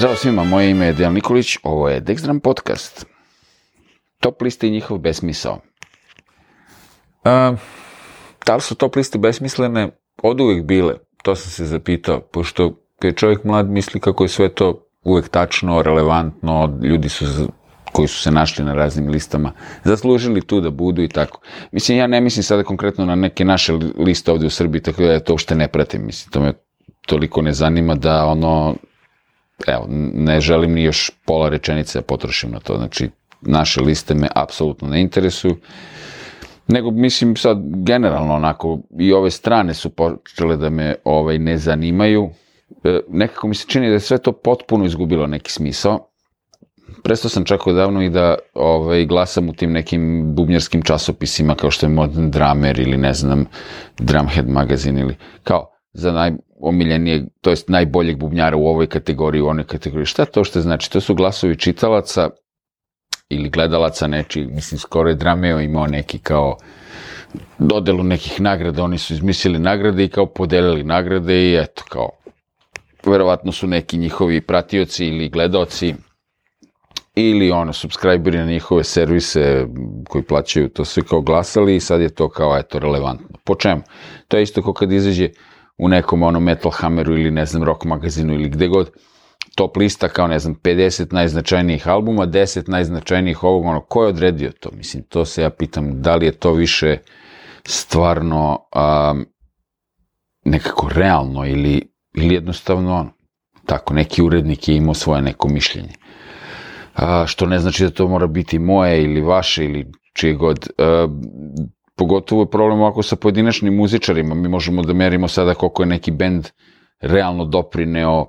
Zdravo svima, moje ime je Dejan Nikolić, ovo je Dexdram Podcast. Top liste i njihov besmisao. A, da li su top liste besmislene? Od uvijek bile, to sam se zapitao, pošto kad je čovjek mlad misli kako je sve to uvijek tačno, relevantno, ljudi su koji su se našli na raznim listama, zaslužili tu da budu i tako. Mislim, ja ne mislim sada konkretno na neke naše liste ovdje u Srbiji, tako da ja to uopšte ne pratim, mislim, to me toliko ne zanima da ono, evo, ne želim ni još pola rečenice da potrošim na to, znači, naše liste me apsolutno ne interesuju, nego mislim sad generalno onako i ove strane su počele da me ovaj ne zanimaju. E, nekako mi se čini da je sve to potpuno izgubilo neki smisao. Prestao sam čak odavno i da ovaj, glasam u tim nekim bubnjarskim časopisima kao što je Modern Drummer ili ne znam Drumhead magazin ili kao za najomiljenije, to jest najboljeg bubnjara u ovoj kategoriji, u onoj kategoriji. Šta to što znači? To su glasovi čitalaca ili gledalaca neči, mislim skoro je Drameo imao neki kao dodelu nekih nagrada, oni su izmislili nagrade i kao podelili nagrade i eto kao verovatno su neki njihovi pratioci ili gledaoci ili ono, subscriberi na njihove servise koji plaćaju to sve kao glasali i sad je to kao, eto, relevantno. Po čemu? To je isto kao kad izađe u nekom ono Metal Hammeru ili ne znam rock magazinu ili gde god top lista kao ne znam 50 najznačajnijih albuma, 10 najznačajnijih ovog, ono, ko je odredio to? Mislim, to se ja pitam, da li je to više stvarno um, nekako realno ili, ili jednostavno ono, tako, neki urednik je imao svoje neko mišljenje a, što ne znači da to mora biti moje ili vaše ili čije god. A, pogotovo je problem ovako sa pojedinačnim muzičarima. Mi možemo da merimo sada koliko je neki bend realno doprineo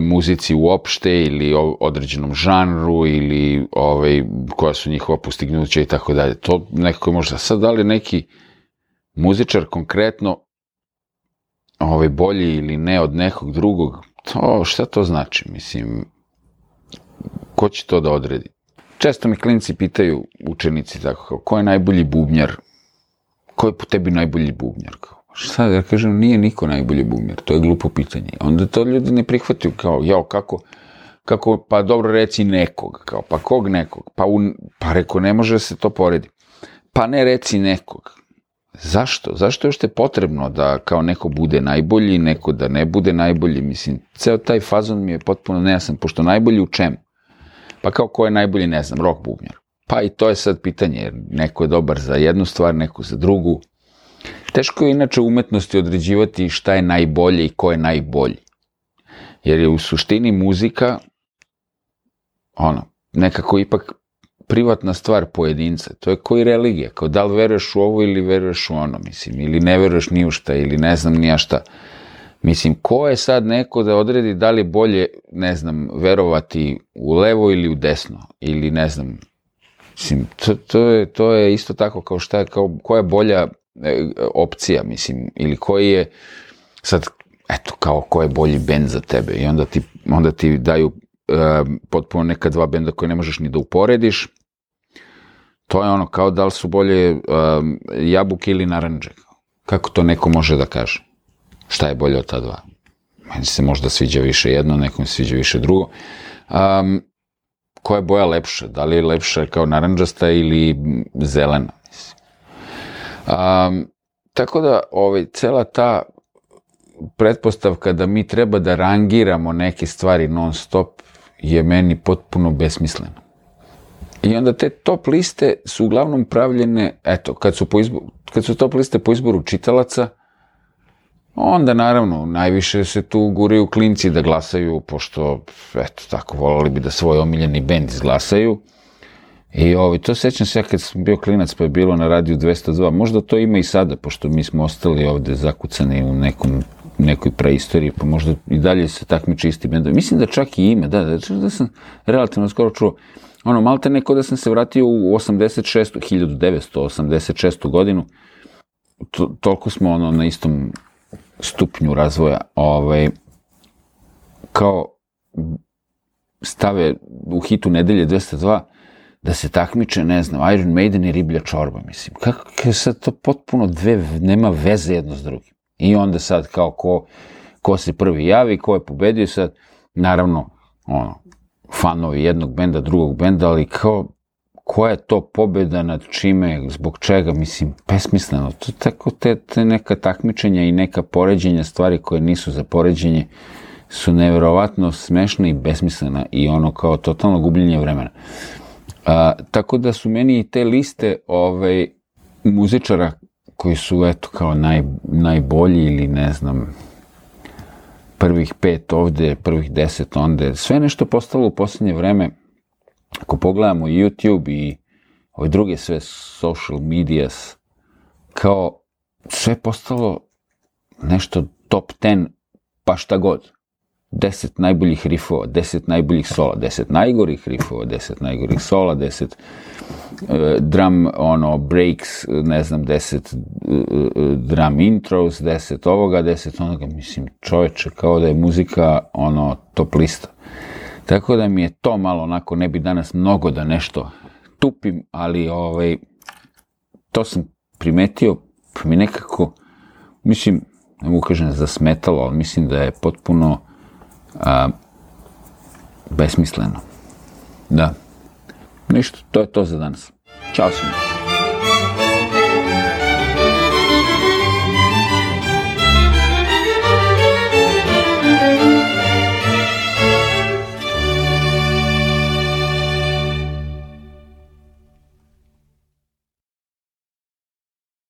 muzici uopšte ili o određenom žanru ili ovaj, koja su njihova postignuća i tako dalje. To nekako je možda sad da li neki muzičar konkretno ovaj, bolji ili ne od nekog drugog, to šta to znači? Mislim, ko će to da odredi? Često mi klinci pitaju, učenici, tako kao, ko je najbolji bubnjar? Ko je po tebi najbolji bubnjar? Kao, šta da kažem, nije niko najbolji bubnjar, to je glupo pitanje. Onda to ljudi ne prihvataju, kao, jao, kako, kako, pa dobro reci nekog, kao, pa kog nekog? Pa, un, pa reko, ne može se to poredi. Pa ne reci nekog. Zašto? Zašto je još te potrebno da kao neko bude najbolji, neko da ne bude najbolji? Mislim, ceo taj fazon mi je potpuno nejasan, pošto najbolji u čemu? Pa kao ko je najbolji, ne znam, rock bubnjar. Pa i to je sad pitanje, jer neko je dobar za jednu stvar, neko za drugu. Teško je inače u umetnosti određivati šta je najbolje i ko je najbolji. Jer je u suštini muzika, ono, nekako ipak privatna stvar pojedinca. To je koji religija, kao da li veruješ u ovo ili veruješ u ono, mislim, ili ne veruješ ni u šta, ili ne znam ni ja šta. Mislim, ko je sad neko da odredi da li je bolje, ne znam, verovati u levo ili u desno, ili ne znam, mislim, to, to, je, to je isto tako kao šta je, kao koja je bolja e, opcija, mislim, ili koji je, sad, eto, kao ko je bolji bend za tebe. I onda ti, onda ti daju e, potpuno neka dva benda koje ne možeš ni da uporediš, to je ono kao da li su bolje e, jabuke ili naranđe, kako to neko može da kaže šta je bolje od ta dva. Meni se možda sviđa više jedno, nekom se sviđa više drugo. Um, koja je boja lepša? Da li je lepša kao naranđasta ili zelena? Um, tako da, ovaj, cela ta pretpostavka da mi treba da rangiramo neke stvari non stop je meni potpuno besmislena. I onda te top liste su uglavnom pravljene, eto, kad su, po izboru, kad su top liste po izboru čitalaca, Onda, naravno, najviše se tu guraju klinci da glasaju, pošto, eto, tako, volali bi da svoj omiljeni bend izglasaju. I ovi, to sećam se ja kad sam bio klinac pa je bilo na radiju 202, možda to ima i sada, pošto mi smo ostali ovde zakucani u nekom, nekoj preistoriji, pa možda i dalje se takmiče isti bendovi. Mislim da čak i ima, da, da, da sam relativno skoro čuo, ono, malte neko da sam se vratio u 86. 1986. godinu, to, toliko smo ono na istom stupnju razvoja, ovaj, kao stave u hitu nedelje 202 da se takmiče, ne znam, Iron Maiden i riblja čorba, mislim. Kako je sad to potpuno dve, nema veze jedno s drugim. I onda sad kao ko, ko se prvi javi, ko je pobedio sad, naravno, ono, fanovi jednog benda, drugog benda, ali kao, koja je to pobjeda nad čime, zbog čega, mislim, besmisleno. To tako te, te neka takmičenja i neka poređenja stvari koje nisu za poređenje su neverovatno smešna i besmislena i ono kao totalno gubljenje vremena. A, tako da su meni i te liste ovaj, muzičara koji su eto kao naj, najbolji ili ne znam prvih pet ovde, prvih deset onde, sve nešto postalo u poslednje vreme ako pogledamo YouTube i ove druge sve social medias, kao sve postalo nešto top 10, pa šta god. 10 najboljih rifova, 10 najboljih sola, 10 najgorih rifova, 10 najgorih sola, 10 uh, drum ono breaks, ne znam, 10 uh, drum intros, 10 ovoga, 10 onoga, mislim, čoveče, kao da je muzika ono top lista. Tako da mi je to malo onako, ne bi danas mnogo da nešto tupim, ali ovaj, to sam primetio, pa mi nekako, mislim, ne mogu kažem zasmetalo, ali mislim da je potpuno a, besmisleno. Da. Ništa, to je to za danas. Ćao svima.